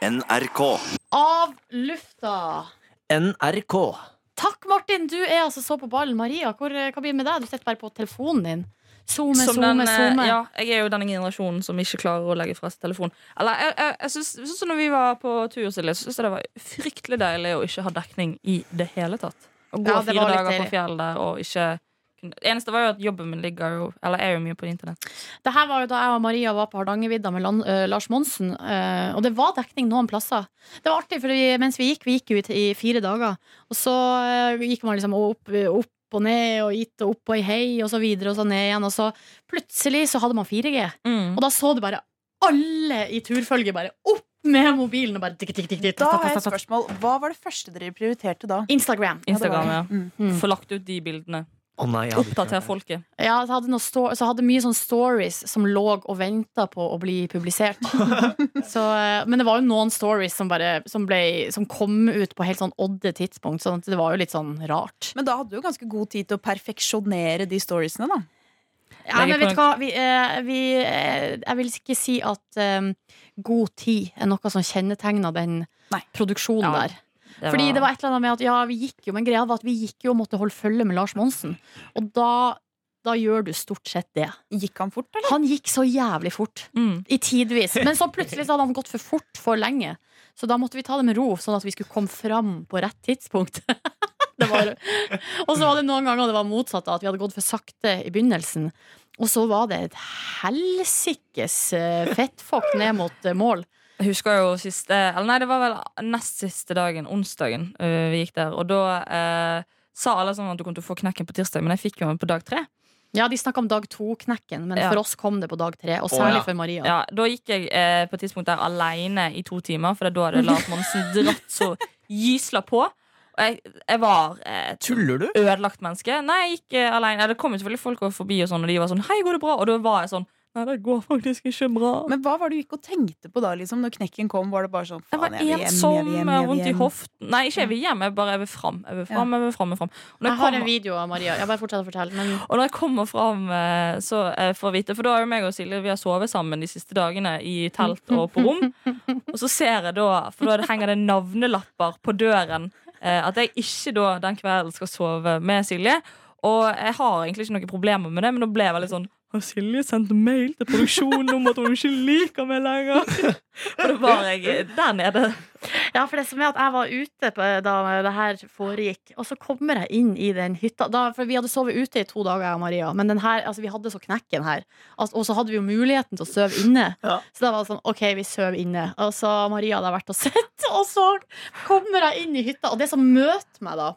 NRK. Av lufta. NRK. Takk, Martin. Du er altså så på ballen. Maria, hvor, hva blir det med deg? Du sitter bare på telefonen din. Zoome, Som zoome, den, eh, zoome. Ja, jeg er jo denne generasjonen som ikke klarer å legge fra seg telefonen. Eller, jeg, jeg, jeg synes, som når vi var på tur, Silje, så synes jeg det var fryktelig deilig å ikke ha dekning i det hele tatt. Å gå Ja, fire dager på fjellet og ikke Det eneste var jo at jobben min ligger jo Eller er jo mye på internett. Det her var jo da jeg og Maria var på Hardangervidda med Land, uh, Lars Monsen. uh, og det var dekning noen plasser. Det var artig, for vi, mens vi gikk, vi gikk jo i, fire dager. Og så uh, gikk man liksom opp, opp og ned og hit og opp og i hei og så videre og så ned igjen. Og så plutselig så hadde man 4G. Mm. Og da så du bare alle i turfølget bare opp med mobilen og bare tikk, tikk, tikk, tikk, Da har jeg et spørsmål. Hva var det første dere prioriterte da? Instagram. Instagram, ja. Mm. Mm. Få lagt ut de bildene. Å nei, Oppdater folket. Ja, så hadde, noe sto så hadde mye sånne stories som lå og venta på å bli publisert. så, eh, men det var jo noen stories som, bare, som, ble, som kom ut på helt sånn odde tidspunkt. Sånn det var jo litt sånn rart. Men da hadde du jo ganske god tid til å perfeksjonere de storiesene, da. Ja, men vet du hva? Vi, eh, vi, eh, jeg vil ikke si at eh, god tid er noe som kjennetegner den Nei. produksjonen Ja. der. Fordi det var et eller annet med at ja, vi gikk jo, men greia var at vi gikk jo og måtte holde følge med Lars Monsen. Og da, da gjør du stort sett det. Gikk han fort, eller? Han gikk så jævlig fort. mm. I tidvis. Men så plutselig så hadde han gått for fort for lenge. Så da måtte vi ta det med ro, sånn at vi skulle komme fram på rett tidspunkt. det var, og så var det noen ganger det var motsatt, at vi hadde gått for sakte i begynnelsen. Og så var det et helsikes eh, fettfokk ned mot eh, mål. Jeg husker jo siste Eller nei, det var vel nest siste dagen, onsdagen, øh, vi gikk der. Og da eh, sa alle sammen at du kom til å få knekken på tirsdag, men jeg fikk jo den på dag tre. Ja, de snakka om dag to-knekken, men Ja. for oss kom det på dag tre. Og særlig ja. for Maria. Ja, Da gikk jeg eh, på et tidspunkt der aleine i to timer, for da hadde Lars Monsen dratt så gysla på. Og jeg, jeg var et Tuller du? ødelagt menneske. Nei, jeg gikk eh, alene. Ja, det kom jo selvfølgelig folk forbi, og sånn, og de var sånn 'Hei, går det bra?' Og da var jeg sånn Nei, det går faktisk ikke bra. Men hva var det du gikk og tenkte på da, liksom? Når knekken kom, var det bare sånn Jeg var faen, jeg vil hjem, ensom, jeg vil hjem, jeg jeg har vil vondt i hoften. Nei, ikke jeg vil hjem, jeg bare jeg vil fram. Jeg vil fram, jeg vil fram, jeg vil fram. Jeg jeg har kommer- en video av Maria. Jeg bare fortsetter å fortelle. Men Og når jeg kommer fram eh, så jeg får jeg vite For da har jo meg og Silje Vi har sovet sammen de siste dagene i telt og på rom. Og så ser jeg da For da henger det navnelapper på døren eh, at jeg ikke da den kvelden skal sove med Silje. Og jeg har egentlig ikke noen problemer med det, men da ble jeg veldig sånn har Silje sendt mail til produksjonen om at hun ikke liker meg lenger? For da var jeg der nede. Ja, for det som er at jeg var ute på, da det her foregikk, og så kommer jeg inn i den hytta. Da, for vi hadde sovet ute i to dager, jeg og Maria, men den her, altså, vi hadde så knekken her. Altså, og så hadde vi jo muligheten til å sove inne. Ja. Så da var det sånn, OK, vi sover inne. Og så Maria hadde vært og sett, og så kommer jeg inn i hytta, og det som møter meg da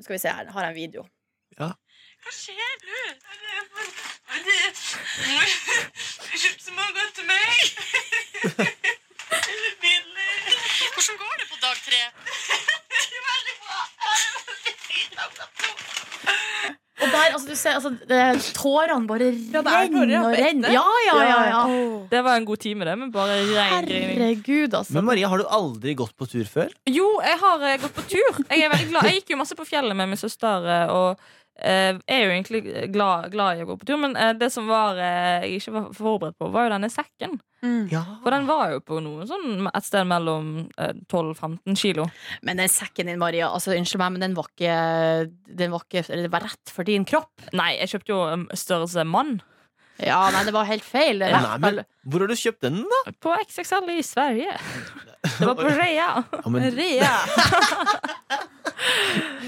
Nå skal vi se her, har jeg en video. Ja. Hva skjer nå? Kjøpt så mange til meg. Hvordan går det på dag tre? Veldig bra. Og der, altså, du ser, altså, det, tårene bare er renner ja, og renner. Ja, ja, ja, ja. Det var en god time, det, men bare grining. Herregud, altså. Men Maria, har du aldri gått på tur før? Jo, jeg har eh, gått på tur. Jeg er veldig glad Jeg gikk jo masse på fjellet med min søster. eh, Og eh, er jo egentlig glad, glad i å gå på tur. Men eh, det som var eh, jeg ikke var forberedt på, var jo denne sekken. Mm. Ja. For den var jo på noe sånn et sted mellom eh, 12-15 kilo. Men den sekken din, Maria, altså, unnskyld meg, men den var ikke, den var ikke Det var rett for din kropp. Nei, jeg kjøpte jo um, størrelse mann Ja, nei, det var helt feil. Det Nei, men Hvor har du kjøpt den, da? på XXL i Sverige. Det var på Rea. Ja, men Rea!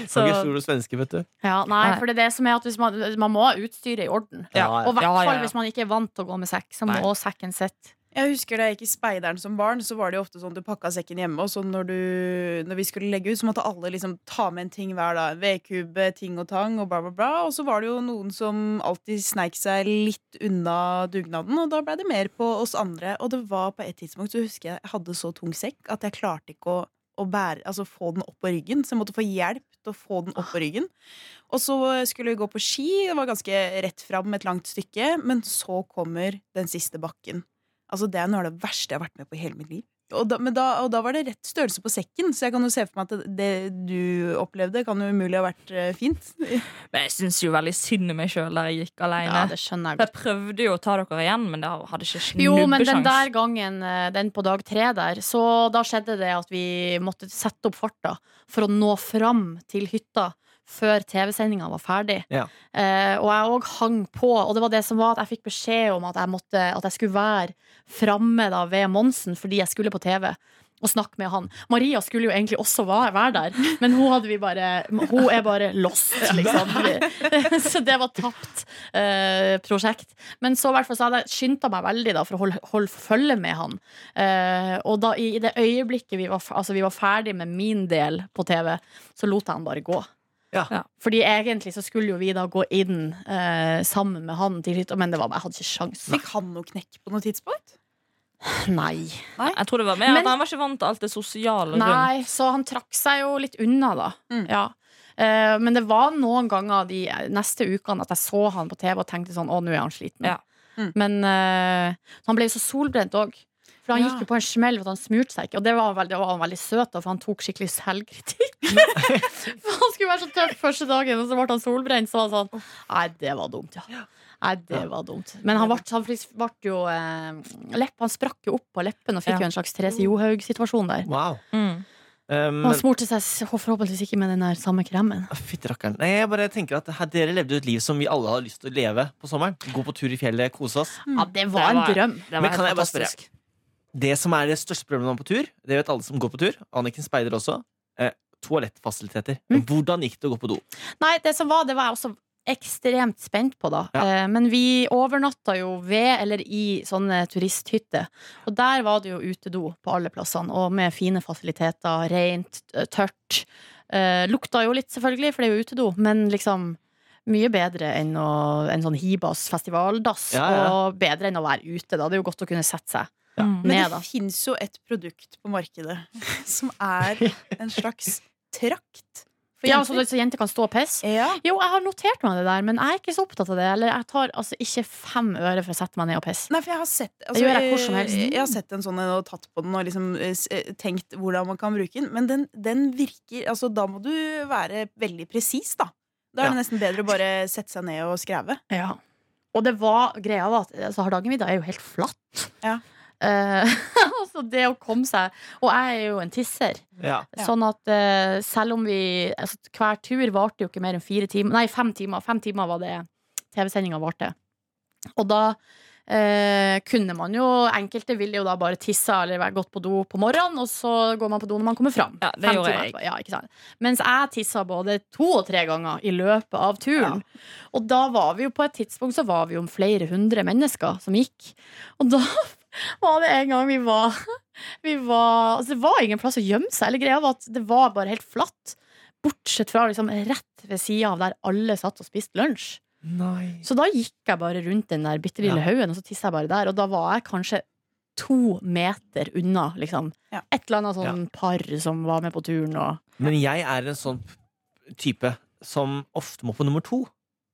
Så, ikke stor og svenske, vet du. Ja, nei, Nei. for det er det som er at hvis man, man må ha utstyret i orden. Ja. Og i hvert Ja, ja, fall ja. hvis man ikke er vant til å gå med sekk, så Nei. må sekken sitte. Jeg husker Da jeg gikk i speideren som barn, så var det jo ofte sånn du pakka sekken hjemme. Og så når, du, når vi skulle legge ut, så måtte alle liksom ta med en ting hver dag. Vedkubbe, ting og tang og bla, bla, bla. Og så var det jo noen som alltid sneik seg litt unna dugnaden, og da ble det mer på oss andre. Og det var på et tidspunkt så husker jeg jeg hadde så tung sekk at jeg klarte ikke å, å bære, altså få den opp på ryggen. Så jeg måtte få hjelp til å få den opp på ryggen. Og så skulle vi gå på ski. Det var ganske rett fram et langt stykke. Men så kommer den siste bakken. Altså Det er noe av det verste jeg har vært med på i hele mitt liv. Og da, men da, og da var det rett størrelse på sekken, så jeg kan jo se for meg at det, det du opplevde, kan jo umulig ha vært eh, fint. Men jeg syns jo veldig synd i meg sjøl der jeg gikk Ja, alene. det skjønner jeg godt. jeg prøvde jo å ta dere igjen, men det hadde ikke Jo, men den der gangen, eh, den på dag tre der, så da skjedde det at vi måtte sette opp farta for å nå fram til hytta før TV-sendinga var ferdig. Ja. Eh, og jeg òg hang på, og det var det som var at jeg fikk beskjed om at jeg, måtte, at jeg skulle være framme da ved Monsen fordi jeg skulle på TV. Og snakke med han. Maria skulle jo egentlig også være der, men hun hadde vi bare Hun er bare lost, liksom. Så det var tapt eh, prosjekt. Men så hvert fall så hadde jeg skynda meg veldig da for å holde, holde følge med han. Eh, og da i, i det øyeblikket vi var, altså, vi var ferdig med min del på TV, så lot jeg han bare gå. Ja. Ja. Fordi egentlig så skulle jo vi da gå inn eh, sammen med han til hytta, men det var, jeg hadde ikke sjans. Fikk han noe knekk på noe tidspunkt? Nei. Jeg tror det var med Men- at han var ikke vant til alt det sosiale rundt. Nei, så han trakk seg jo litt unna, da. Mm. Ja. Eh, men det var noen ganger de neste ukene at jeg så han på TV og tenkte sånn Å, nå er han sliten. Ja. Mm. Men eh, han ble jo så solbrent òg. For han Ja. gikk jo på en smell for at han smurte seg ikke. Og det var, veldig, det var han veldig søt, for han tok skikkelig selvkritikk. For han skulle være så tøff første dagen, og så ble han solbrent. Så var han sånn Nei, det var dumt, ja. Nei, det var dumt. Men han ble, han ble jo eh, lepp, Han sprakk jo opp på leppen og fikk Ja. jo en slags Therese Johaug-situasjon der. Wow. Mm. Um, han smurte seg forhåpentligvis ikke med den der samme kremen. Rakkeren. Nei, jeg bare tenker at her, Dere levde et liv som vi alle har lyst til å leve på sommeren. Gå på tur i fjellet, kose oss. Ja, det var Det en var- drøm. Det var Men kan jeg bare spørre? Det som er det største problemet når man er på tur, det vet alle som går på tur. Anniken speider også. Eh, toalettfasiliteter. Mm. Hvordan gikk det å gå på do? Nei, det som var, det var jeg også ekstremt spent på, da. Ja. Eh, men vi overnatta jo ved eller i sånne turisthytter. Og der var det jo utedo på alle plassene, og med fine fasiliteter. Rent, tørt. Eh, lukta jo litt, selvfølgelig, for det er jo utedo, men liksom mye bedre enn å, en sånn Hibas festivaldass. Ja, ja. Og bedre enn å være ute, da. Det er jo godt å kunne sette seg Mm. Men det fins jo et produkt på markedet som er en slags trakt Ja, så, så jenter kan stå og pisse. Ja. Jo, jeg har notert meg det der, men jeg er ikke så opptatt av det. Eller jeg tar altså ikke fem øre for å sette meg ned og pisse. Nei, for jeg har sett altså, gjør jeg hvor som helst. Jeg har sett en sånn en og tatt på den og liksom eh, eh, tenkt hvordan man kan bruke den. Men den, den virker Altså, da må du være veldig presis, da. Da er det nesten bedre å bare sette seg ned og skreve. Ja. Og det var greia var at altså, Hardangervidda er jo helt flatt. Ja. Eh, altså det å komme seg Og jeg er jo en tisser. Ja. Ja. Sånn at uh, selv om vi altså, Hver tur varte jo ikke mer enn fire timer Nei, fem timer. Fem timer var det TV-sendinga varte. Og da uh, kunne man jo Enkelte ville jo da bare tissa eller gått på do på morgenen, og så går man på do når man kommer fram. Ja, det Fem gjorde timer jeg. Ja, ikke sant? Mens jeg tissa både to og tre ganger i løpet av turen. Og da var vi jo på et tidspunkt så var vi jo flere hundre mennesker som gikk. Og da var det en gang vi var, vi var altså Det var ingen plass å gjemme seg. Eller greia var at det var bare helt flatt. Bortsett fra liksom rett ved sida av der alle satt og spiste lunsj. Nei. Så da gikk jeg bare rundt den der bitte lille Ja. haugen, og så tissa jeg bare der. Og da var jeg kanskje to meter unna, liksom. Ja. Et eller annet sånn par som var med på turen og Men jeg er en sånn type som ofte må på nummer to.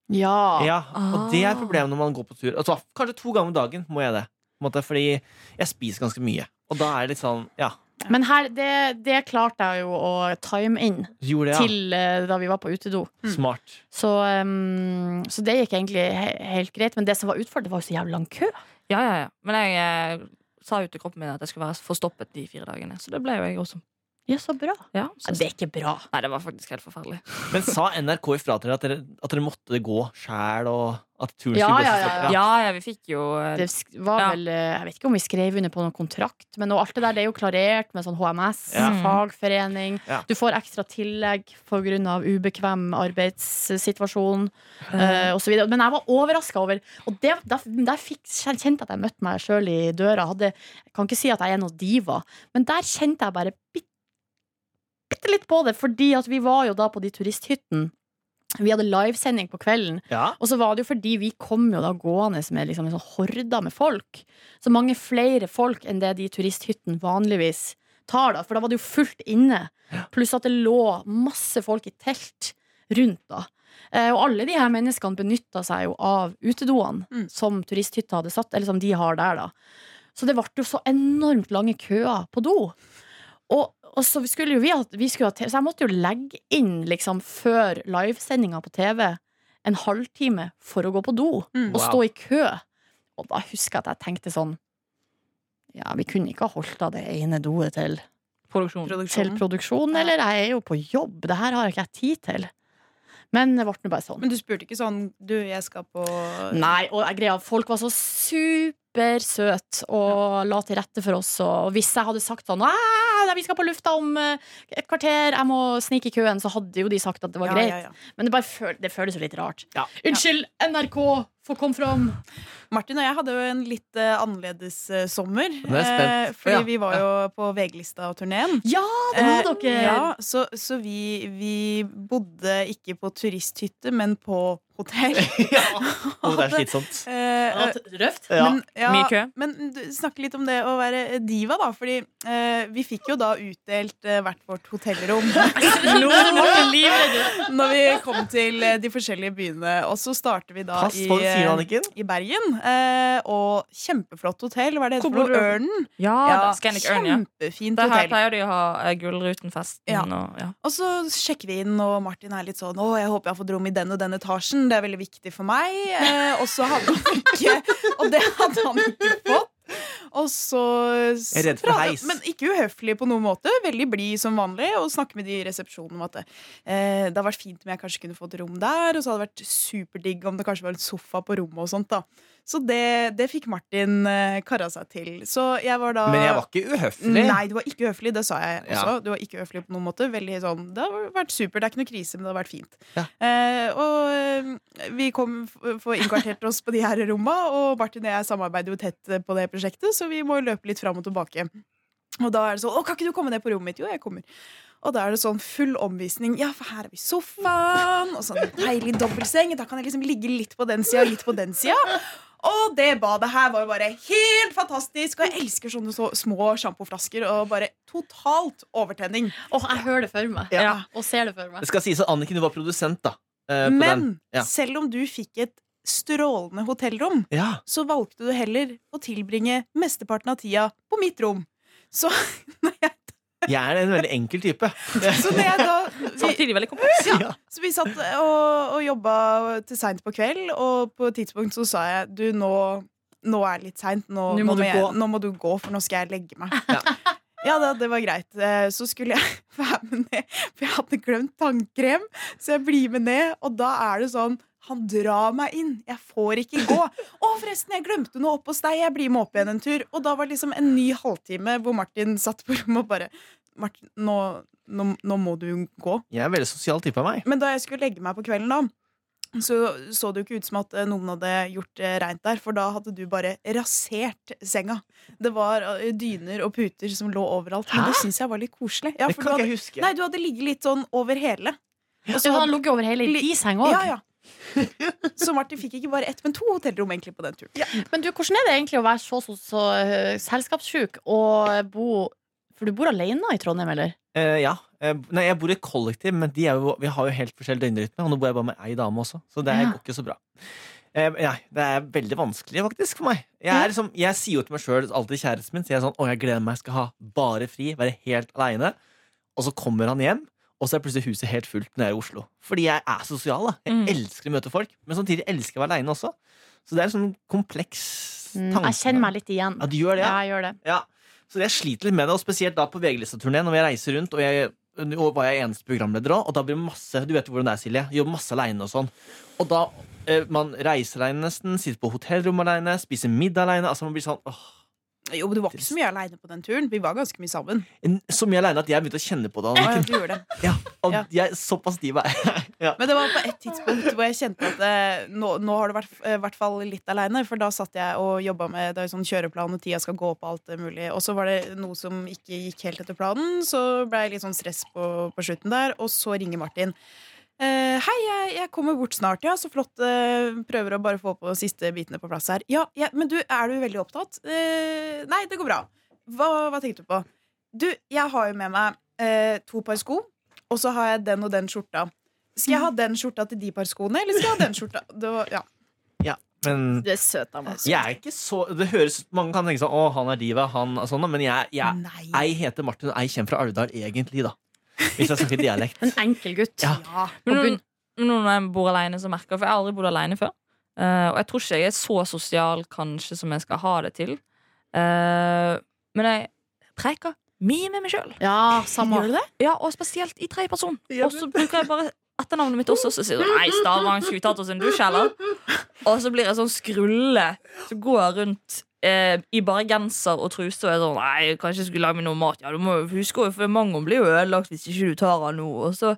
Ja. Ja, Og det er Ah. problemet når man går på tur. Altså, kanskje to ganger om dagen må jeg det. Måte, fordi jeg spiser ganske mye. Og da er det litt sånn Ja, Men her, det, det klarte jeg jo å time inn gjorde det, ja. til eh, da vi var på utedo. Smart. Så, um, så det gikk egentlig he helt greit. Men det som var utfordrende, var jo så jævlig lang kø. Ja, ja, ja. Men jeg eh, sa jo til kroppen min at jeg skulle være forstoppet de fire dagene. Så det ble jo jeg også. Ja, så bra. Ja, Ja, så, det er ikke bra. nei, det var faktisk helt forferdelig. Men sa NRK ifra til dere at dere, at dere måtte gå sjæl, og at turen Ja, skulle gå ja, ja. Ja, ja, vi fikk jo eh, Det var Ja. vel eh, Jeg vet ikke om vi skrev under på noen kontrakt, men alt det der det er jo klarert med sånn HMS, Ja. fagforening. Ja. Du får ekstra tillegg pga. ubekvem arbeidssituasjon eh, uh, osv. Men jeg var overraska over Og det, der, der fikk, kjente jeg at jeg møtte meg sjøl i døra. Hadde, jeg kan ikke si at jeg er noen diva, men der kjente jeg bare bitte, bitte litt på det. Fordi at vi var jo da på de turisthyttene. Vi hadde livesending på kvelden. Ja. Og så var det jo fordi vi kom jo da gående med liksom en sånn horda med folk. Så mange flere folk enn det de turisthyttene vanligvis tar, da. For da var det jo fullt inne. Pluss at det lå masse folk i telt rundt, da. Eh, og alle de her menneskene benytta seg jo av utedoene Mm. som turisthytta hadde satt, eller som de har der, da. Så det ble jo så enormt lange køer på do. Og, og så skulle jo vi, vi skulle ha TV, Så jeg måtte jo legge inn liksom før livesendinga på TV en halvtime for å gå på do Mm. og stå i kø. Og da husker jeg at jeg tenkte sånn Ja, vi kunne ikke ha holdt av det ene doet til, Produksjon. til produksjon, eller? Jeg er jo på jobb, det her har ikke jeg tid til. Men det ble bare sånn. Men du spurte ikke sånn Du, jeg skal på Nei, og jeg greia, folk var så supersøte og la til rette for oss. Og hvis jeg hadde sagt sånn «Ah, vi skal på lufta om eh, et kvarter, jeg må snike i køen, så hadde jo de sagt at det var Ja, greit. ja, ja. Men det, føl det føles jo litt rart. Ja. Unnskyld, NRK, få komme fram! Martin og jeg hadde jo en litt uh, annerledes uh, sommer. Er. Eh, fordi Ja, vi var jo på VG-lista-turneen. Ja, det var Eh, dere! Ja, så, så vi, vi bodde ikke på turisthytte, men på hotell. ja. Oh, det er slitsomt. Eh, Røft. Ja. Men, ja, Mye kø. men snakk litt om det å være diva, da. Fordi eh, vi fikk jo da utdelt eh, hvert vårt hotellrom er når vi kom til eh, de forskjellige byene. Og så starter vi da Pass i, sier eh, Anniken. i Bergen. Eh, og kjempeflott hotell. Hva er det heter for? Ørnen. Ja, er Scandic Ørn, ja. Kjempefint hotell. her pleier de å ha eh, Gullruten-festen. Ja. Og, ja. Og så sjekker vi inn, og Martin er litt sånn Å, jeg håper jeg har fått rom i den og den etasjen. Det er veldig viktig for meg. Eh, og så hadde han ikke Og det hadde han ikke fått. Og så er redd for heis. Men ikke uhøflig på noen måte. Veldig blid som vanlig. Og snakke med de i resepsjonen om at eh, det hadde vært fint om jeg kanskje kunne fått rom der. Og så hadde det vært superdigg om det kanskje var en sofa på rommet og sånt. da Så det, det fikk Martin eh, kara seg til. Så jeg var da Men jeg var ikke uhøflig. Nei, du var ikke uhøflig. Det sa jeg også. Du var ikke uhøflig på noen måte. Veldig sånn, Det har vært supert. Det er ikke noe krise, men det har vært fint. Ja. Eh, og eh, vi kom for innkvartert oss på de her romma, og Martin og jeg samarbeider jo tett eh, på det prosjektet, så vi må løpe litt fram og tilbake. Og da er det sånn Å, kan ikke du komme ned på rommet mitt? Jo, jeg kommer. Og da er det sånn full omvisning. Ja, for her er vi i sofaen, og sånn deilig dobbeltseng. Da kan jeg liksom ligge litt på den sida og litt på den sida. Og det badet her var jo bare helt fantastisk. Og jeg elsker sånne så små sjampoflasker. Og bare totalt overtenning. Åh, jeg hører det for meg. Ja. Og ser det for meg. Det skal sies at Anniken du var produsent, da. eh, på Men den. Ja. selv om du fikk et strålende hotellrom, Ja. så valgte du heller å tilbringe mesteparten av tida på mitt rom. Så når jeg, Jeg er en veldig enkel type. så når jeg da Samtidig veldig kompleks. Ja. Så vi satt og, og jobba til seint på kveld, og på et tidspunkt så sa jeg du, nå, nå er det litt seint. Nå, Nå må du gå. nå må du gå, for nå skal jeg legge meg. Ja. Ja, da, det var greit. Eh, Så skulle jeg være med ned, for jeg hadde glemt tannkrem. Så jeg blir med ned, og da er det sånn han drar meg inn. Jeg får ikke gå. Å, forresten, jeg glemte noe oppe hos deg. Jeg blir med opp igjen en tur. Og da var det liksom en ny halvtime hvor Martin satt på rommet og bare Martin, nå, nå, nå må du gå. Jeg er veldig sosial type av meg. Men da jeg skulle legge meg på kvelden, da så så det jo ikke ut som at eh, noen hadde gjort eh, reint der, for da hadde du bare rasert senga. Det var eh, dyner og puter som lå overalt, men Hæ? det syns jeg var litt koselig. Ja, det for du kan ikke hadde, jeg huske. nei, du hadde ligget litt sånn over hele. Og Så så han hadde, ligget over hele i seng òg. ja, ja. Så Martin fikk ikke bare ett, men to hotellrom egentlig på den turen. Men du, hvordan er det egentlig å være så, så, så uh, selskapssjuk og bo For du bor alene i Trondheim, eller? Eh, ja. Uh, nei, jeg bor i kollektiv, men de er jo, vi har jo helt forskjellig døgnrytme. Og nå bor jeg bare med ei dame også, så det Ja. går ikke så bra. Uh, nei, det er veldig vanskelig faktisk for meg. Jeg, er liksom, jeg sier jo til meg sjøl, alltid kjæresten min, sier jeg sånn Å, jeg gleder meg, jeg skal ha bare fri, være helt aleine. Og så kommer han hjem, og så er plutselig huset helt fullt når jeg er i Oslo. Fordi jeg er sosial. da Jeg Mm. elsker å møte folk, men samtidig elsker jeg å være aleine også. Så det er en sånn kompleks Mm, jeg kjenner meg litt igjen. Ja, du gjør det, ja? Ja, jeg gjør det. Ja, så jeg sliter litt med det, og spesielt da på VG-lista-turneen når jeg reiser rundt. Og jeg og var jeg eneste programleder òg, og da blir det masse Du vet hvordan det er, Silje. Jobber masse aleine og sånn. Og da eh, Man reiser aleine nesten, sitter på hotellrom aleine, spiser middag aleine. Altså man blir sånn åh, Jo, men Du var ikke så mye aleine på den turen. Vi var ganske mye sammen. en- Så mye aleine at jeg begynte å kjenne på det. Ja, du gjorde det. Ja, og Ja. jeg, såpass stiv er jeg. ja. Men det var på et tidspunkt hvor jeg kjente at eh, nå, nå har du vært eh, i hvert fall litt aleine. For da satt jeg og jobba med det er sånn kjøreplan, og tida skal gå på alt mulig. Og så var det noe som ikke gikk helt etter planen, så ble jeg litt sånn stress på, på slutten der. Og så ringer Martin. Eh, hei, jeg, jeg kommer bort snart. Ja, så flott. Uh, prøver å bare få på siste bitene på plass her. Ja, ja Men du, er du veldig opptatt? Uh, nei, det går bra. Hva, hva tenkte du på? Du, jeg har jo med meg eh, to par sko, og så har jeg den og den skjorta. Skal jeg ha den skjorta til de par skoene, eller skal jeg ha den skjorta? Det var, ja. Men Det er søt av meg. jeg er ikke så Det høres Mange kan tenke sånn Å, han er diva, han er sånn, men jeg, jeg. Ei heter Martin, og ei kommer fra Alvdal, egentlig, da. Hvis jeg snakker dialekt. En enkel gutt. Ja. Ja. Men nå, når jeg bor alene, så merker jeg For jeg har aldri bodd alene før. Uh, og jeg tror ikke jeg er så sosial kanskje som jeg skal ha det til. Uh, men jeg preker mye med meg sjøl. Ja, samme. Gjør du det? Ja, og spesielt i tredje person. Og så bruker jeg bare etternavnet mitt også. Så sier du nei, Stavang, skulle vi tatt oss en dusj, eller? Og så blir jeg sånn skrulle som går rundt eh, i bare genser og truse og er sånn Nei, kanskje jeg skulle lage meg noe mat. Ja, du må huske for mangoen blir jo ødelagt hvis ikke du tar den nå. Og så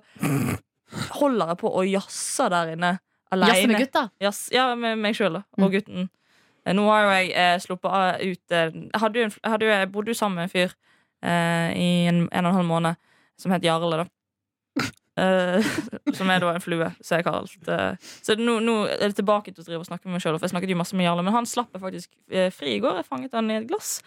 holder jeg på å jazze der inne Jazze med gutta. Jazz, ja, med meg sjøl og gutten. Mm. Nå har jo jeg eh, sluppet av ut eh, Jeg, hadde jo en, hadde jo, jeg bodde jo sammen med en fyr eh, i en, en og en halv måned som het Jarle, da. Eh, som er da en flue, så jeg kalt uh, Så nå, nå er det tilbake til å drive og snakke med meg sjøl. For jeg snakket jo masse med Jarle, men han slapp jeg faktisk eh, fri i går. Jeg fanget han i et glass.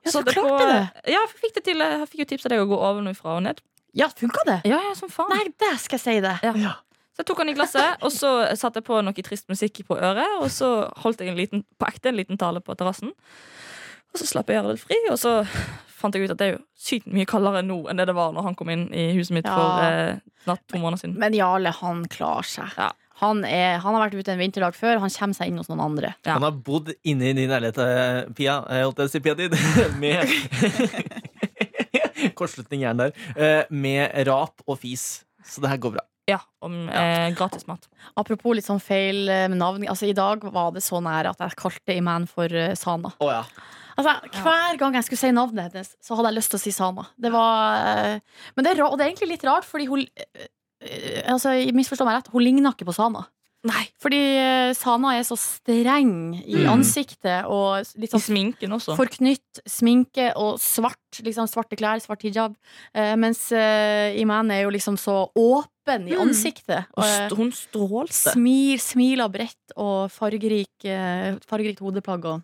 Ja, så Satte klarte på- det. Ja, jeg fikk det til. Jeg fikk jo tips av deg å gå ovenfra og ned. Ja, funka det? Ja, ja, som faen Nei, der skal jeg si det. ja. Så jeg tok han i glasset, og så satte jeg på noe trist musikk på øret. Og så holdt jeg en liten, på ekte en liten tale på terrassen. Og så slapp jeg gjøre litt fri, og så fant jeg ut at det er jo sykt mye kaldere nå enn det det var når han kom inn i huset mitt Ja. for eh, natt to måneder siden. Men Jarle, han klarer seg. Ja. Han, er, han har vært ute en vinterdag før, han kommer seg inn hos noen andre. Ja. Han har bodd inne i din leilighet, eh, Pia. Jeg holdt jeg å si Pia din, Med Kortslutning gjerne der. eh, Med rap og fis. Så det her går bra. Ja, om eh, gratis mat. Apropos litt sånn feil eh, med navn. Altså, I dag var det så nære at jeg kalte Iman for eh, Sana. Å ja. Altså, hver gang jeg skulle si navnet hennes, så hadde jeg lyst til å si Sana. Det var, eh, men det er, ra- og det er egentlig litt rart, fordi hun eh, eh, altså, Misforstå meg rett, hun ligner ikke på Sana. Nei. Fordi eh, Sana er så streng i Mm. ansiktet og litt I sånn sminken også. forknytt sminke og svart, liksom svarte klær, svart hijab. Eh, mens eh, Iman er jo liksom så åpen i Mm. ansiktet. Og Og, st hun strålte. smil, smiler bredt og fargerik, eh, fargerikt hodeplagg. Og.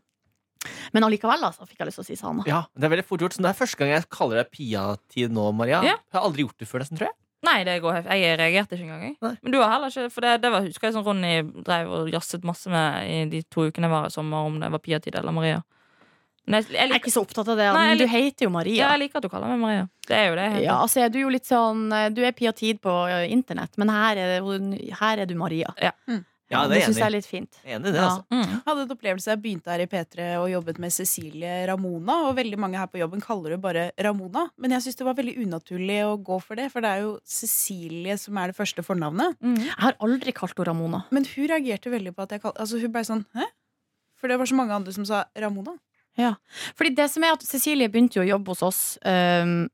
Men allikevel, altså, fikk jeg lyst til å si Sana. ja. Det er veldig fort gjort. Så det er første gang jeg kaller deg Pia-tid nå, Maria. Ja. Jeg har aldri gjort det før, nesten, tror jeg. Nei, det går helt Jeg reagerte ikke engang. jeg. Nei. Men du har heller ikke For det, det var, husker jeg som Ronny drev og jazzet masse med i de to ukene jeg var i sommer, om det var Pia-tid eller Maria. Nei, jeg, jeg, Jeg er ikke så opptatt av det, Nei, jeg men du heter jo ja, jeg liker at du kaller meg Maria. Det er jo det. Ja, altså er du jo litt sånn eh, Du er Pia Tid på eh, internett, men her er, her er du Maria. Ja, det det er syns jeg er litt fint. Enig det, Ja. altså. Mm. Jeg hadde et opplevelse Jeg begynte her i P3 og jobbet med Cecilie Ramona. Og veldig mange her på jobben kaller det bare Ramona. Men jeg syns det var veldig unaturlig å gå for det, for det er jo Cecilie som er det første fornavnet. Mm. Jeg har aldri kalt henne Ramona. Men hun reagerte veldig på at jeg kalte Altså hun ble sånn Hæ? For det var så mange andre som sa Ramona. Fordi det som er at Cecilie begynte jo å jobbe hos oss øh,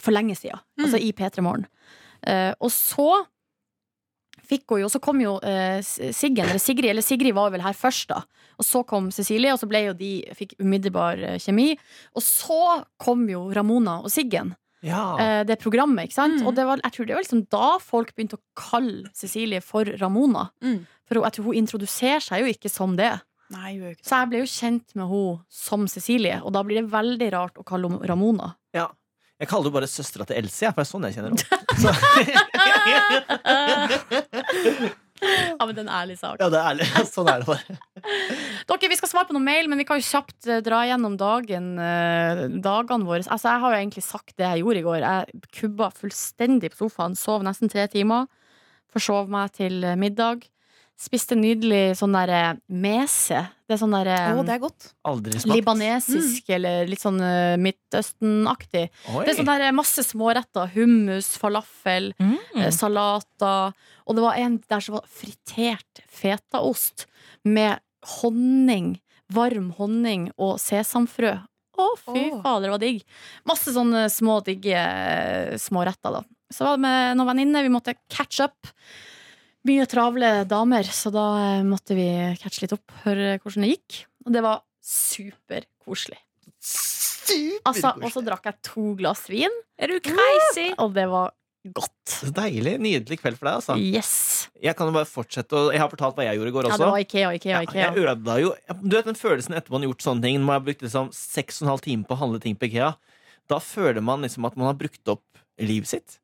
for lenge siden. Mm. Altså i P3 Morgen. Uh, og så fikk hun jo Så kom jo eh, Siggen, eller Sigrid, eller Sigrid var vel her først, da. Og så kom Cecilie, og så ble jo de Fikk umiddelbar eh, kjemi. Og så kom jo Ramona og Siggen. Ja. eh, det programmet, ikke sant? Mm. Og det var, jeg tror det var liksom da folk begynte å kalle Cecilie for Ramona. Mm. For jeg tror hun introduserer seg jo ikke som det. Nei, jo ikke. Så jeg ble jo kjent med henne som Cecilie, og da blir det veldig rart å kalle henne Ramona. ja. Jeg kaller jo bare søstera til Else, jeg, for det er sånn jeg kjenner henne. Ja, men det er en ærlig sak. Ja, det er ærlig. Sånn er det bare. Dere, Vi skal svare på noen mail, men vi kan jo kjapt eh, dra gjennom dagen, eh, dagene våre. Altså, Jeg har jo egentlig sagt det jeg gjorde i går. Jeg kubba fullstendig på sofaen, sov nesten tre timer. Forsov meg til eh, middag. Spiste nydelig sånn derre mese. Det er sånn derre oh, det er godt. Aldri smakt. libanesisk eller litt sånn eh, Midtøsten-aktig. Det er sånn der masse småretter. Hummus, falafel, Mm. eh, salater. Og det var en der som var fritert fetaost med honning. Varm honning og sesamfrø. Å, fy oh. fader, det var digg. Masse sånne små, digge eh, småretter, da. Så var det med noen venninner. Vi måtte catch up. Mye travle damer, så da eh, måtte vi catche litt opp, høre hvordan det gikk. Og det var superkoselig. Altså, og så drakk jeg to glass vin, Er du crazy? og det var godt. Så deilig. Nydelig kveld for deg, altså. Yes. Jeg kan jo bare fortsette Og Jeg har fortalt hva jeg gjorde i går Ja, også. det var Ikea, Ikea, Ja, Ikea. jeg ødela jo Du vet den følelsen etter man har gjort sånne ting Når man har brukt liksom seks og en halv time på å handle ting på Ikea Da føler man liksom at man har brukt opp livet sitt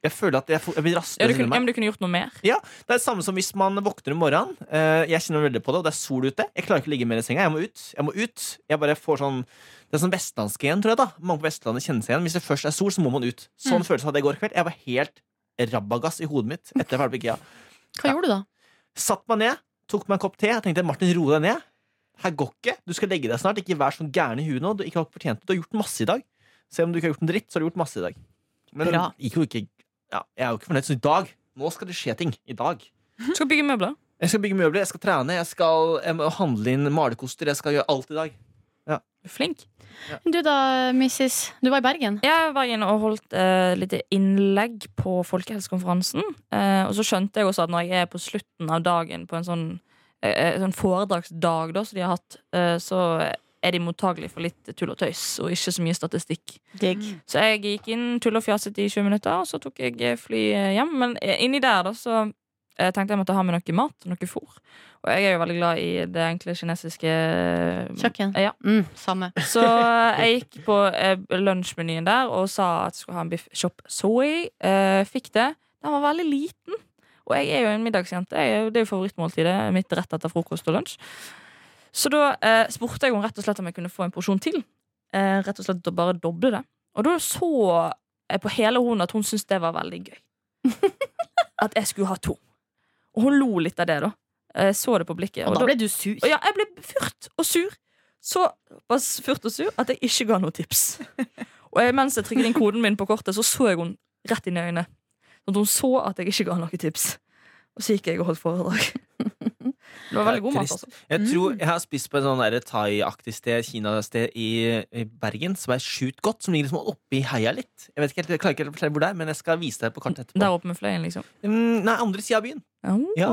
Jeg føler at jeg, jeg blir Ja, kunne, ja, men du kunne gjort noe mer. Ja, Det er det samme som hvis man våkner om morgenen. Uh, jeg kjenner veldig på det, og det er sol ute. Jeg klarer ikke å ligge mer i senga. Jeg må ut. Jeg må ut. Jeg bare får sånn Det er sånn vestlandsk igjen, tror jeg. da Mange på Vestlandet kjenner seg igjen. Hvis det først er sol, så må man ut. Sånn følelse hadde jeg i går kveld. Jeg var helt rabagass i hodet mitt etter jeg var på IKEA. Hva gjorde du da? Satt meg ned, tok meg en kopp te. Jeg tenkte Martin, ro deg ned. Her går ikke. Du skal legge deg snart. Ikke vær sånn gæren i huet nå. Du, ikke har fortjent det. du har gjort masse i dag. Selv om du ikke har gjort en dritt, så har du gjort masse i dag. Men Bra. gikk jo ikke ja, Jeg er jo ikke fornøyd. Så i dag Nå skal det skje ting. I dag. Du skal bygge møbler. Jeg skal bygge møbler, jeg skal trene, jeg skal jeg må handle inn malerkoster. Jeg skal gjøre alt i dag. Ja. Flink. flink. Du da, Mrs. Du var i Bergen. Jeg var inne og holdt uh, litt innlegg på Folkehelsekonferansen. Uh, og så skjønte jeg også at når jeg er på slutten av dagen på en sånn, uh, sånn foredragsdag da, som de har hatt, eh, så er de mottagelige for litt tull og tøys og ikke så mye statistikk. Digg. Så jeg gikk inn tull og fjaset i 20 minutter, og så tok jeg fly hjem. Men eh, inni der da, så jeg tenkte jeg måtte ha med noe mat og noe fôr. Og jeg er jo veldig glad i det enkle kinesiske Kjøkken. Ja. Mm, samme. så jeg gikk på eh, lunsjmenyen der og sa at jeg skulle ha en biff chop soy. Eh, fikk det. Den var veldig liten. Og jeg er jo en middagsjente. Det er jo favorittmåltidet mitt rett etter frokost og lunsj. Så da eh, spurte jeg henne rett og slett om jeg kunne få en porsjon til. Eh, rett og slett å bare doble det. Og da så jeg på hele hun at hun syntes det var veldig gøy. At jeg skulle ha to. Og hun lo litt av det, da. Jeg så det på blikket. Og da ble du sur. Og ja, jeg ble furt og sur. Så furt og sur at jeg ikke ga noe tips. Og jeg, mens jeg trykket inn koden min på kortet, så så jeg hun rett inn i øynene. Sånn at hun så at jeg ikke ga noe tips. Og så gikk jeg og holdt foredrag. Det var veldig god mat, også altså. Jeg tror jeg har spist på et sånn thai-aktig sted, Kina-sted i, i Bergen, som er sjukt godt, som ligger liksom oppi heia litt. Jeg vet ikke helt, jeg klarer ikke helt å fortelle hvor det er, men jeg skal vise deg på kartet etterpå. Der oppe med fløyen, liksom. Mm, nei, andre sida av byen. Oh. Ja.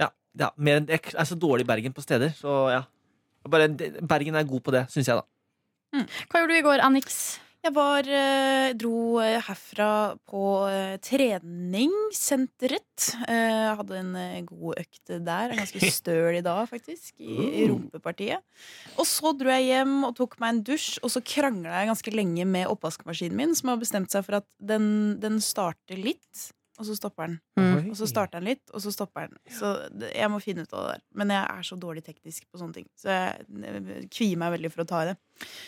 Ja, ja mer, jeg er så dårlig i Bergen på steder, så ja. Bare, Bergen er god på det, syns jeg, da. Hva gjorde du i går, Anix? Jeg var, eh, dro eh, herfra på eh, treningssenteret. Eh, hadde en god økt der. Ganske støl i dag, faktisk. I, I rumpepartiet. Og så dro jeg hjem og tok meg en dusj, og så krangla jeg ganske lenge med oppvaskmaskinen min, som har bestemt seg for at den, den starter litt, og så stopper den. Mm. Og så starter den litt, og så stopper den. Så jeg må finne ut av det der. Men jeg er så dårlig teknisk på sånne ting. Så jeg eh, kvier meg veldig for å ta i det.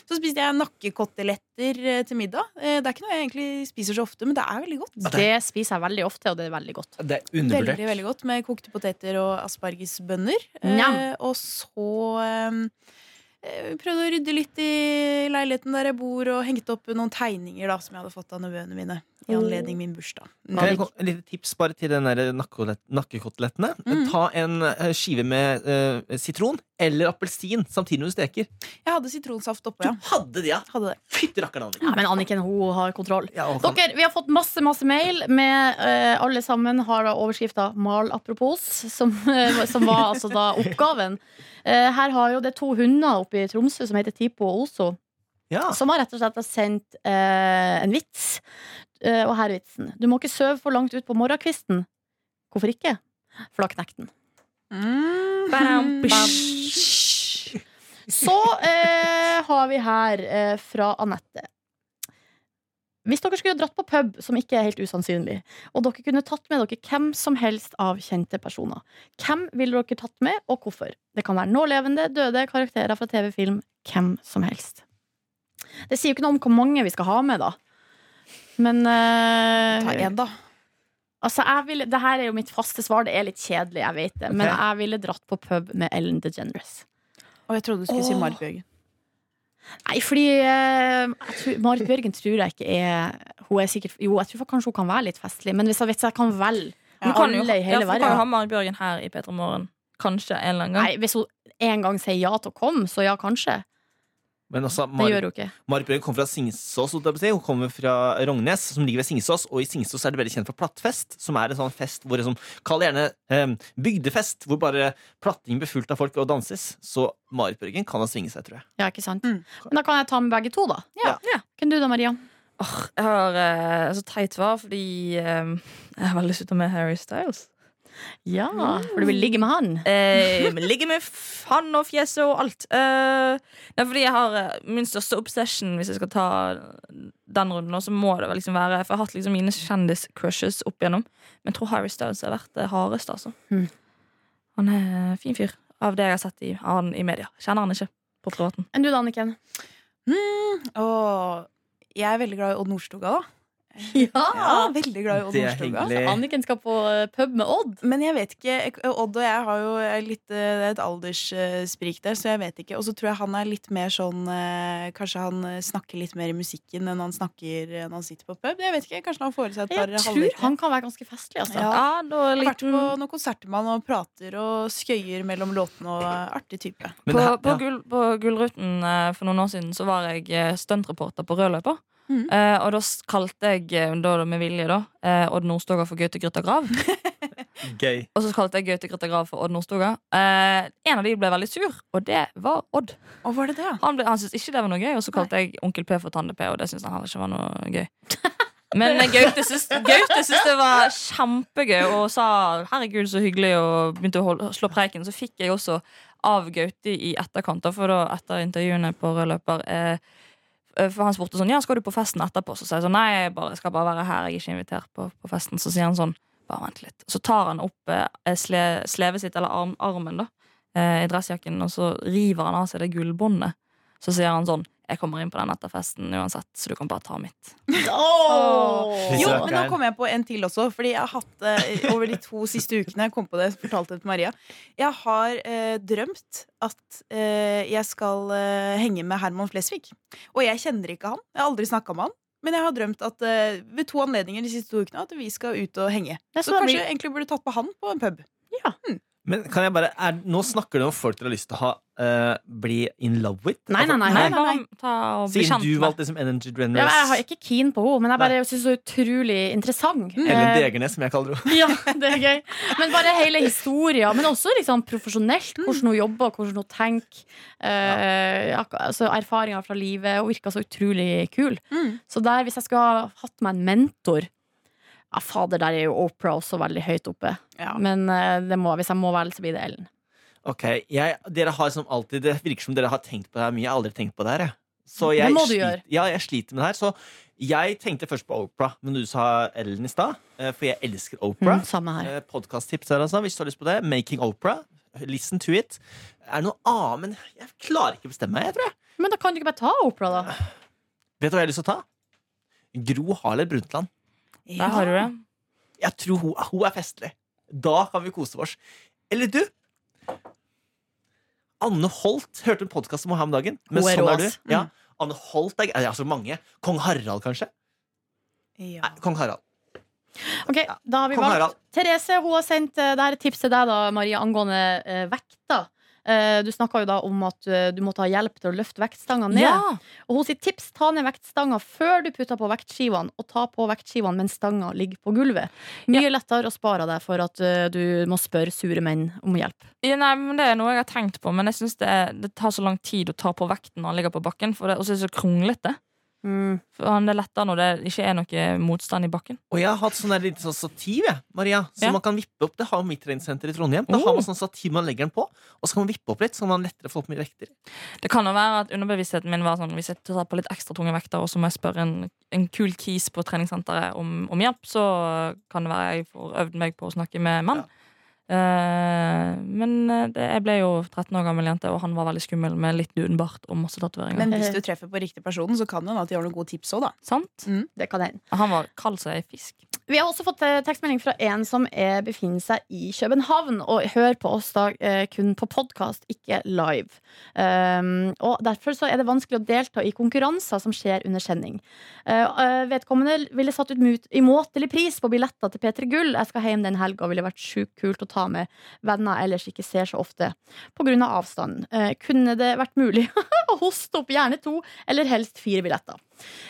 Så spiste jeg nakkekoteletter eh, til middag. Eh, Det er ikke noe jeg egentlig spiser så ofte, men det er veldig godt. Det spiser jeg veldig ofte, og det er veldig godt. Det er undervurdert. Veldig, veldig godt Med kokte poteter og aspargesbønner. Ja. Eh, og så eh, prøvde å rydde litt i leiligheten der jeg bor, og hengte opp noen tegninger da som jeg hadde fått av nevøene mine. I anledning min bursdag. Kan jeg, et lite tips bare til den nakkekotelettene. Mm. Ta en eh, skive med uh, sitron eller appelsin samtidig når du steker. Jeg hadde sitronsaft oppå, Du hadde det, ja! Hadde det. Fytti rakkeren. Ja, men Anniken hun har kontroll. Ja, hun kan- Dere, Vi har fått masse masse mail med uh, alle sammen har da overskrifta 'mal apropos', som, uh, som var altså da oppgaven. Uh, her har jo det to hunder oppe i Tromsø som heter Tipo og Oso, ja. som har rett og slett sendt eh, en vits. Eh, og her er vitsen. Du må ikke sove for langt ut på morgenkvisten. Hvorfor ikke? For da knekker den. Mm. Badam, Bam. Så eh, har vi her eh, fra Anette. Hvis dere skulle dratt på pub, som ikke er helt usannsynlig, og dere kunne tatt med dere hvem som helst av kjente personer, hvem ville dere tatt med, og hvorfor? Det kan være nålevende, døde karakterer fra TV-film. Hvem som helst. Det sier jo ikke noe om hvor mange vi skal ha med, da. Men eh, Ta én, da. Altså, jeg ville, det her er jo mitt faste svar. Det er litt kjedelig, jeg vet det. Men jeg ville dratt på pub med Ellen DeGeneres. Og jeg trodde du skulle si Marit Bjørgen. Nei, fordi eh, jeg tror, Marit Bjørgen tror jeg ikke er Hun er sikkert Jo, jeg tror kanskje hun kan være litt festlig, men hvis jeg, hvis jeg kan velge Hun kan jo, alle i ja, hele for hun kan jo ha Marit Bjørgen her i P3 Morgen. Kanskje en eller annen gang. Nei, Hvis hun en gang sier ja til å komme, så ja, kanskje. Men altså, Det gjør hun ikke. Marit Bjørgen kommer fra Singsås. Hun kommer fra Rognes, som ligger ved Singsås. Og i Singsås er det veldig kjent for Plattfest, som er en sånn fest hvor det Kall det gjerne eh, bygdefest, hvor bare platting blir fullt av folk og danses. Så Marit Bjørgen kan ha svinget seg, tror jeg. Ja, ikke sant? Mm. Men da kan jeg ta med begge to, da. Ja. Ja. Hvem du da, Maria? Åh, jeg har eh, så teit svar, fordi eh, jeg har veldig lyst til å ta med Harry Styles. Ja, for du vil ligge med han? Eh, ligge med han og fjeset og alt. Eh, det er fordi jeg har eh, min største obsession, hvis jeg skal ta den runden, så må det liksom være For jeg har hatt liksom mine kjendiscrushes opp igjennom. Men jeg tror Harry Styles har vært det hardeste, altså. Mm. Han er en fin fyr, av det jeg har sett i, av han i media. Kjenner han ikke på privaten. Enn du da, Anniken? Mm, å, jeg er veldig glad i Odd Nordstoga, da. Ja! Ja, veldig glad i Odd Nordstoga. hyggelig. Anniken skal på eh, pub med Odd. Men jeg vet ikke Odd og jeg har jo litt eh, Det er et alderssprik der, så jeg vet ikke. Og så tror jeg han er litt mer sånn eh, Kanskje han eh, snakker litt mer i musikken enn han snakker eh, når han sitter på pub. Jeg vet ikke, Kanskje han får i seg et par Jeg tror han kan være ganske festlig. Altså. Ja. Ja, har vært på noen konserter med han og prater og skøyer mellom låtene. og eh, Artig type. På, på, ja. gull, på Gullruten eh, for noen år siden så var jeg eh, stuntreporter på rødløypa. Mhm. Eh, og da kalte jeg, eh, da med vilje, da, eh, Odd Nordstoga for Gaute Grytta Grav. Gøy. Og så kalte jeg Gaute Grytta Grav for Odd Nordstoga. Eh, en av de ble veldig sur, og det var Odd. Og var det det. Han, ble, han syntes ikke det var noe gøy, og så kalte jeg Onkel P for Tande P, og det syntes han heller ikke var noe gøy. Men Gaute syntes, det var kjempegøy og sa 'herregud, så hyggelig', og begynte å holde, slå preiken. Så fikk jeg også av Gaute i etterkant, for da etter intervjuene på Rød løper eh, For han spurte sånn 'ja, skal du på festen etterpå?' Så sa jeg sånn 'nei, jeg bare, skal bare være her, jeg er ikke invitert på, på festen'. Så sier han sånn 'bare vent litt'. Så tar han opp eh, sle, slevet sitt, eller arm, armen, da, eh, i dressjakken, og så river han av seg det gullbåndet. Så sier han sånn 'Jeg kommer inn på den etterfesten uansett, så du kan bare ta mitt'. Oh! Jo, men nå kom jeg på en til også. Fordi jeg har hatt eh, over de to siste ukene Jeg kom på det, fortalte det til Maria Jeg har eh, drømt at eh, jeg skal eh, henge med Herman Flesvig. Og jeg kjenner ikke han. Jeg har aldri snakka med han. Men jeg har drømt at eh, ved to anledninger de siste to ukene at vi skal ut og henge. Så så kanskje jeg egentlig burde tatt på han på en pub. Men kan jeg bare er, Nå snakker du om folk dere har lyst til å ha uh, bli in love with. Nei, nei, nei. Nei, nei, nei. bli Siden kjent du valgte det som Energy Ja, jeg har ikke keen på henne, men jeg bare syns hun er utrolig interessant. Ellen Eh, Degernes, som jeg kaller henne. Ja, det er gøy. Men bare hele historien. Men også liksom profesjonelt. Hvordan hun jobber, hvordan hun tenker. Uh, altså, erfaringer fra livet. Hun virker så utrolig kul. Mm. Så der, hvis jeg skulle ha hatt meg en mentor Ja, fader, der er jo Oprah også veldig høyt oppe. Ja. Men eh, det må, hvis jeg må velge, så blir det Ellen. Ok, jeg, dere har som alltid Det virker som dere har tenkt på det her mye. Jeg har aldri tenkt på det her. jeg. Så Det må du gjøre. Ja, jeg sliter med det her. Så jeg tenkte først på Oprah, men du sa Ellen i stad. eh, For jeg elsker Oprah. Mm, samme her. Eh, Podcast-tips der, altså, hvis du har lyst på det. Making Oprah. Listen to it. Er det noe annet, men jeg klarer ikke å bestemme meg. Jeg tror jeg. Men da kan du ikke bare ta Oprah, da. Vet du hva jeg har lyst til å ta? Gro Harler Brundtland. Der har du det. Jeg tror hun, hun er festlig. Da kan vi kose oss. Eller du. Anne Holt hørte en podkast om henne om dagen. Men Hun er sånn er du. Ja, Anne Holt er altså mange. Kong Harald, kanskje? Ja. Nei, Kong Harald. Ok, Da har vi Kong valgt. Harald. Therese hun har sendt uh, det her tipset til deg, da, Maria, angående eh, vekta. Eh, du snakka jo da om at eh, du måtte ha hjelp til å løfte vektstanga ned. Ja. Og hun sier tips ta ned vektstanga før du putter på vektskivene, og ta på vektskivene mens stanga ligger på gulvet. Mye lettere å spare deg for at eh, du må spørre sure menn om hjelp. Ja, nei, men Det er noe jeg har tenkt på, men jeg synes det, det tar så lang tid å ta på vekten når den ligger på bakken. For det, og så er det så kronglete. For han- er lettere når det ikke er noe motstand i bakken. Og jeg har hatt sånn lite sånn stativ, jeg, Maria. Som Ja. man kan vippe opp. Det har jo mitt treningssenter i Trondheim. Da Oh. har man sånn stativ man legger den på, og så kan man vippe opp litt, så kan man lettere få opp mye vekter. Det kan jo være at underbevisstheten min var sånn hvis jeg tar på litt ekstra tunge vekter, og så må jeg spørre en, en kul kis på treningssenteret om, om hjelp, så kan det være jeg får øvd meg på å snakke med mann. Eh, men eh, det, jeg ble jo 13 år gammel jente, og han var veldig skummel med litt duden bart og masse tatoveringer. Men hvis du treffer på riktig person, så kan det hende at de har noen gode tips òg, da. Sant? Det kan hende. Han var kald som ei fisk. Vi har også fått eh, tekstmelding fra en som er, befinner seg i København og hører på oss da eh, kun på podkast, ikke live. Um, og Derfor så er det vanskelig å delta i konkurranser som skjer under sending. Eh, vedkommende ville satt ut umåtelig pris på billetter til P3 Gull. Jeg skal hjem den helga ville vært sjukt kult å ta med venner ellers ikke ser så ofte pga. Av avstanden. Uh, kunne det vært mulig å hoste opp gjerne to eller helst fire billetter?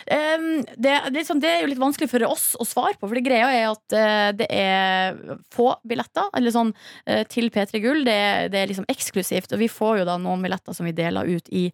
Um, det, liksom, det er jo litt vanskelig for oss å svare på, for det greia er at eh, det er få billetter eller sånn, eh, til P3 Gull. Det, det er liksom eksklusivt, og vi får jo da noen billetter som vi deler ut i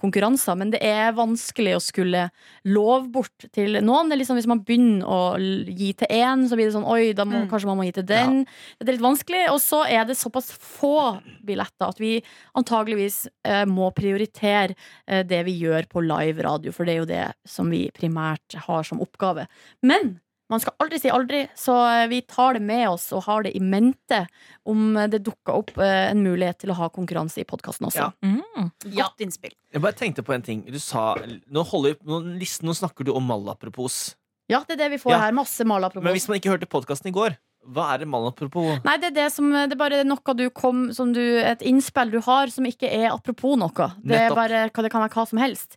konkurranser, men det er vanskelig å skulle love bort til noen. Det er liksom Hvis man begynner å gi til én, så blir det sånn oi, da må, Mm. kanskje man må gi til den. Det er litt vanskelig, og så er det såpass få billetter at vi antageligvis eh, må prioritere eh, det vi gjør på live radio, for det er jo det som vi primært har som oppgave. Men man skal aldri si aldri, så eh, vi tar det med oss og har det i mente om det dukker opp eh, en mulighet til å ha konkurranse i podkasten også. Ja. Mm. Ja. Godt innspill. Jeg bare tenkte på en ting. Du sa Nå, holder, nå, listen, nå snakker du om malapropos. Ja, det er det vi får Ja. her. Masse Men hvis man ikke hørte podkasten i går, hva er det malapropos? Nei, det er, det, som, det er bare noe du kom som du, Et innspill du har som ikke er apropos noe. Det, er bare, det kan være hva som helst.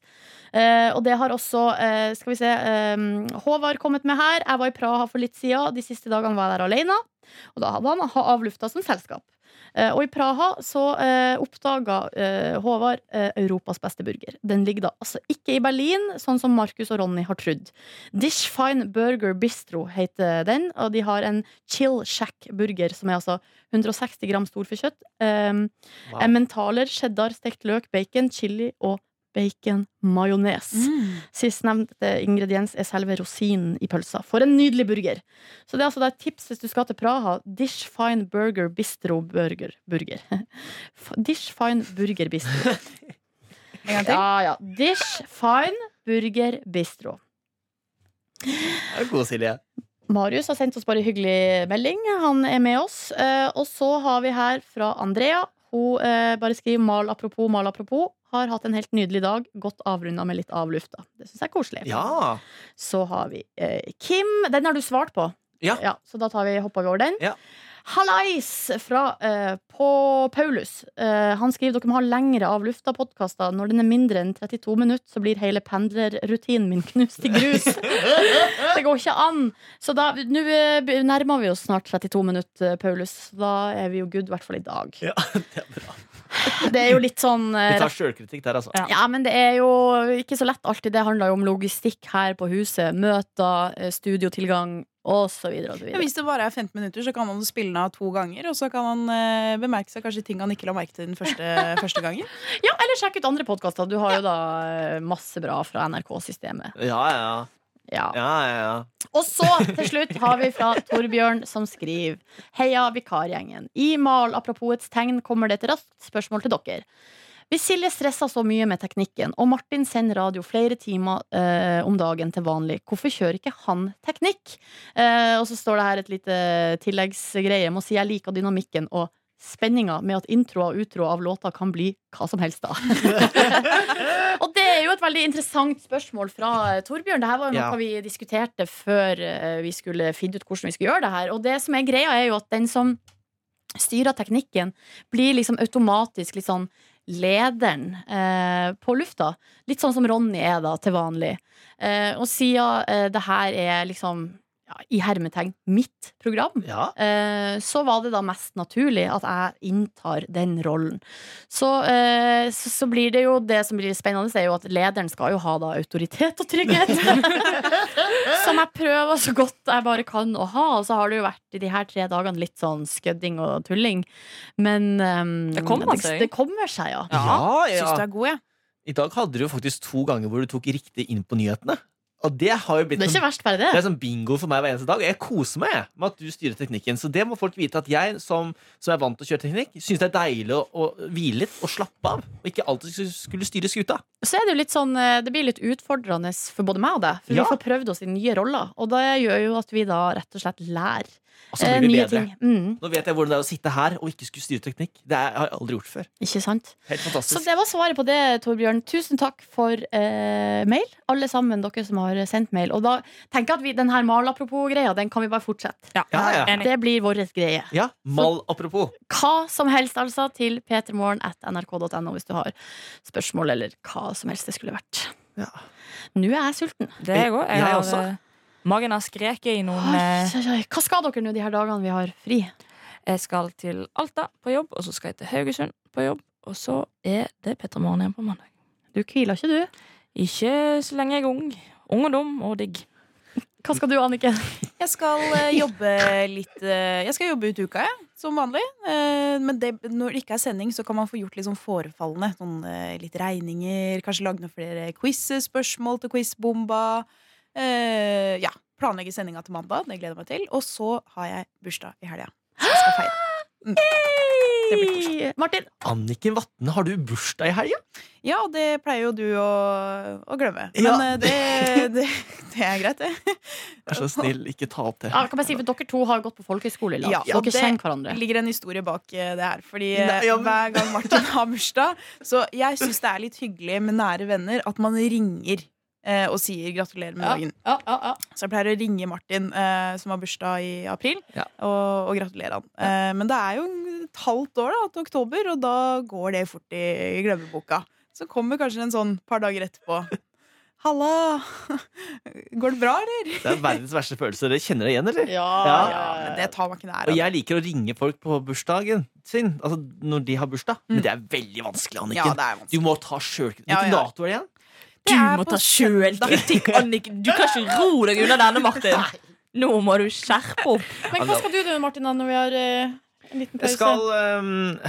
Uh, og det har også uh, Skal vi se um, Håvard kommet med her. Jeg var i Praha for litt siden. De siste dagene var jeg der alene. Og da hadde han ha- avlufta som selskap. Eh, og i Praha så uh, oppdaga eh, Håvard eh, Europas beste burger. Den ligger da altså ikke i Berlin, sånn som Markus og Ronny har trodd. Dish Fine Burger Bistro heter den, og de har en Chill Shack burger, som er altså 160 gram storfekjøtt. Um, Wow. Emmentaler, cheddar, stekt løk, bacon, chili og bacon-majones. Mm. Sistnevnte ingrediens er selve rosinen i pølsa. For en nydelig burger! Så det er altså et tips hvis du skal til Praha. Dish Fine Burger Bistro Burger. burger. Dish Fine Burger Bistro. En gang til. Ja, ja. Dish Fine Burger Bistro. Det er god, Silje. Marius har sendt oss bare hyggelig melding. Han er med oss. Eh, og så har vi her fra Andrea. Hun eh, bare skriver mal apropos, mal apropos. Har hatt en helt nydelig dag. Godt avrunda med litt avlufta. Det syns jeg er koselig. Ja. Så har vi eh, Kim. Den har du svart på. Ja. så da tar vi, hopper vi over den. Ja. Hallais fra eh, på Paulus. Eh, han skriver dere må ha lengre av lufta-podkaster. Når den er mindre enn 32 minutter, så blir hele pendlerrutinen min knust i grus. det går ikke an. Så da nå eh, nærmer vi oss snart 32 minutter, Paulus. Da er vi jo good, i hvert fall i dag. ja, det er bra. Det er jo litt sånn eh, Vi tar sjølkritikk der, altså. Ja. ja, men det er jo ikke så lett alltid. Det handler jo om logistikk her på huset. Møter, eh, studiotilgang osv. Men osv. hvis det bare er 15 minutter, så kan man spille den av to ganger. Og så kan man eh, bemerke seg kanskje ting han ikke la merke til den første, første gangen. Ja, eller sjekk ut andre podkaster. Du har jo da eh, masse bra fra NRK-systemet. Ja, ja. Ja. ja, ja, ja. Og så til slutt har vi fra Torbjørn som skriver Heia vikargjengen. I mal apropos tegn kommer det et raskt spørsmål til dere. Hvis Silje stresser så mye med teknikken, og Martin sender radio flere timer eh, om dagen til vanlig, hvorfor kjører ikke han teknikk? Eh, og så står det her et lite tilleggsgreie. Jeg må si jeg liker dynamikken og spenninga med at intro og utro av låta kan bli hva som helst, da. og det er jo et veldig interessant spørsmål fra eh, Torbjørn. Dette var jo noe Ja. vi diskuterte før eh, vi skulle finne ut hvordan vi skulle gjøre det her. Og det som er greia, er jo at den som styrer teknikken, blir liksom automatisk litt sånn lederen eh, på lufta. Litt sånn som Ronny er da, til vanlig. Eh, og siden eh, det her er liksom ja, i hermetegn mitt program, ja. eh, så var det da mest naturlig at jeg inntar den rollen. Så, eh, så, så blir det jo det som blir spennende, er jo at lederen skal jo ha da autoritet og trygghet. som jeg prøver så godt jeg bare kan å ha. Og så har det jo vært i de her tre dagene litt sånn skødding og tulling. Men ehm, Det kommer seg. Det, det kommer seg, ja. ja, Syns du er god, jeg. I dag hadde du jo faktisk to ganger hvor du tok riktig inn på nyhetene. Og det har jo blitt Det er sånn, ikke verst, bare det. det er sånn bingo for meg hver eneste dag. Jeg koser meg med at du styrer teknikken. Så det må folk vite at jeg som, som er vant til å kjøre teknikk, syns det er deilig å, å hvile litt og slappe av. Og ikke alltid skulle- skulle styre skuta. Så er det jo litt sånn eh, Det blir litt utfordrende for både meg og deg. For Ja. vi får prøvd oss i nye roller. Og det gjør jo at vi da rett og slett lærer Og så eh, blir det nye bedre. ting. Mm, Nå vet jeg hvordan det er å sitte her og ikke skulle styre teknikk. Det har jeg aldri gjort før. ikke sant? Helt Så det var svaret på det, Torbjørn. Tusen takk for eh, mail, alle sammen dere som har sendt mail. Og da tenker jeg at vi, den her mal-apropos-greia, den kan vi bare fortsette. Ja, Ja, ja. Det blir vår greie. Ja, mal apropos. Hva som helst, altså, til p3morgen.nrk.no hvis du har spørsmål eller hva som helst det skulle vært. Ja. Nå er jeg sulten. Det er jeg òg. Jeg også. Magen har skreket i noen eh, Oi, oi, oi. Hva skal dere nå de her dagene vi har fri? Jeg skal til Alta på jobb, og så skal jeg til Haugesund på jobb. Og så er det Petter Morgen igjen på mandag. Du hviler ikke, du? Ikke så lenge jeg er ung. Ung og dum og digg. Hva skal du, Anniken? Jeg skal eh, jobbe litt eh, Jeg skal jobbe ut uka, jeg, som vanlig. Eh, men det, når det ikke er sending, så kan man få gjort litt sånn forefallende. Sånn, eh, litt regninger, kanskje lage noen flere quiz-spørsmål til quizbomba. Eh, ja, planlegge sendinga til mandag. Det gleder jeg meg til. Og så har jeg bursdag i helga. Så jeg skal feire. Mm. Det blir koselig. Martin, Anniken Vatne, har du bursdag i helga? Ja, det pleier jo du å, å glemme. Men Ja. eh, det, det, det er greit, det. Vær så snill, ikke ta opp det. ja, kan jeg si, for dere to har gått på folkehøyskole i lag. Ja, så dere det kjenner hverandre. Det ligger en historie bak eh, det her. Fordi eh, Nei, ja, men- hver gang Martin har bursdag Så jeg syns det er litt hyggelig med nære venner at man ringer eh, og sier gratulerer med Ja, dagen. ja, ja, ja. Så jeg pleier å ringe Martin, eh, som har bursdag i april, Ja. og, og gratulere han. Eh, men det er jo et halvt år da, til oktober, og da går det fort i glemmeboka. Så kommer kanskje en sånn par dager etterpå. Halla! Går det bra, eller? Det er verdens verste følelse. Dere kjenner det igjen, eller? Ja, Ja. ja, Men det tar man ikke nær Og jeg liker å ringe folk på bursdagen sin. Altså når de har bursdag. Men det er veldig vanskelig, Ja, Anniken. det er Du må ta sjølkritikk. Ja, ja. dato er det igjen? Du må ta sjølkritikk, Anniken. Du kan ikke ro deg unna denne, Martin. Nå må du skjerpe opp. Men hva skal du gjøre, Martin, når vi har uh, en liten pause? Jeg skal um,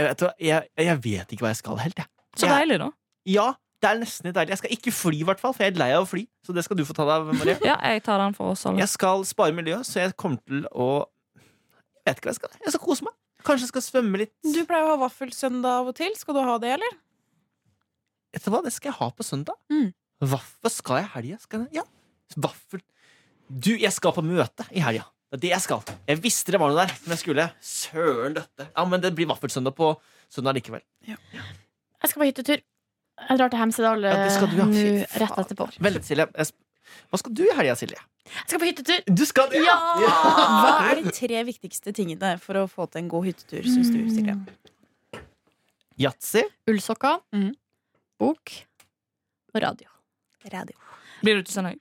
jeg, vet, jeg, jeg vet ikke hva jeg skal helt, jeg. Så deilig, da. Ja, det er nesten litt deilig. Jeg skal ikke fly, i hvert fall, for jeg er lei av å fly. Så det skal du få ta deg av, Marie. Ja, jeg tar den for oss alle. Jeg skal spare miljøet, så jeg kommer til å Jeg vet ikke hva jeg skal. Jeg skal kose meg. Kanskje jeg skal svømme litt. Du pleier å ha vaffelsøndag av og til. Skal du ha det, eller? Vet du hva, det skal jeg ha på søndag. Mm. Hva skal jeg i helga? Skal jeg- Ja, vaffel Du, jeg skal på møte i helga. Det er det jeg skal. Jeg visste det var noe der men jeg skulle. Søren døtte. Ja, men det blir vaffelsøndag på søndag likevel. Jeg skal på hyttetur. Jeg drar til Hemsedal Ja, det skal du, ja. nå rett etterpå. Veldig, Silje. Hva skal du i helga, Silje? Jeg skal på hyttetur! Du skal det? Ja! Hva er de tre viktigste tingene for å få til en god hyttetur, syns du, Silje? Yatzy. Ullsokker, Mhm. Bok og radio. Radio. Blir du til søndag?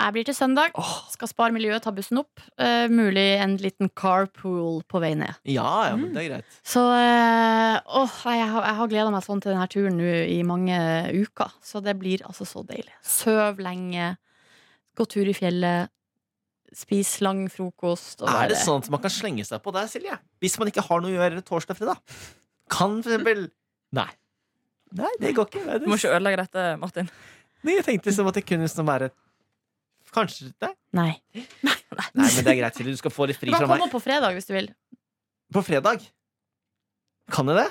Jeg blir til søndag. Skal spare miljøet, ta bussen opp. Eh, mulig en liten carpool på vei ned. Ja, ja, men det er greit. Så eh, åh, jeg har, jeg har gleda meg sånn til denne turen nå i mange uker. Så det blir altså så deilig. Søv lenge, gå tur i fjellet, spis lang frokost. Og Er det bare- sånn at man kan slenge seg på der, Silje? Hvis man ikke har noe å gjøre torsdag-fredag? Kan for eksempel Nei. Nei, det går ikke. Nei, Du må ikke ødelegge dette, Martin. nei, jeg tenkte som at det kunne liksom være Kanskje Nei, Nei. nei men det er greit, Silje. Du skal få litt Du fri kan fra komme meg. opp på fredag hvis du vil. På fredag? Kan jeg det?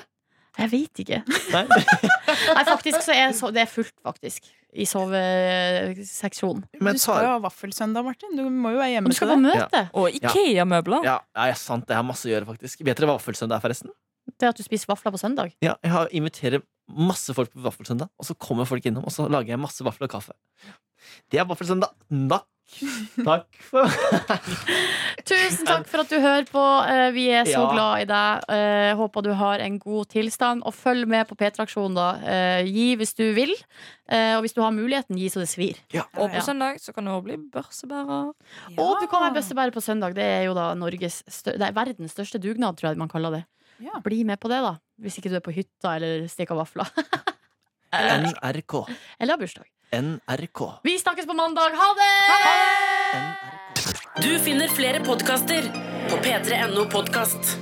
Jeg vet ikke. Nei. Nei, faktisk så er det er fullt, faktisk. I soveseksjonen. Men du skal jo ha vaffelsøndag, Martin. Du må jo være hjemme. Og det du skal på møte. møte. Og Ikea-møbler. Ja, ja, sant. Jeg har masse å gjøre, faktisk. Vet dere hva vaffelsøndag er, forresten? Det at du spiser vafler på søndag. Ja, jeg har inviterer masse folk på vaffelsøndag, og så kommer folk innom, og så lager jeg masse vafler og kaffe. Det er vaffelsøndag. Takk. Takk for Tusen takk for at du hører på. Eh, Vi er så Ja. glad i deg. Eh, Håper du har en god tilstand. Og følg med på P3-aksjonen, da. Eh, Gi hvis du vil. Eh, Og hvis du har muligheten, gi så det svir. Og på Ja. søndag så kan du òg bli børsebærer. Og du kan være børsebærer på søndag. Det er jo da Norges stø det er verdens største dugnad, tror jeg man kaller det. Ja. Bli med på det, da. Hvis ikke du er på hytta eller steker vafler. NRK. eller har bursdag. NRK. Vi snakkes på mandag. Ha det! NRK. Du finner flere podkaster på p3.no podkast.